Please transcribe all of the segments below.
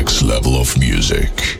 next level of music.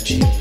Eternal.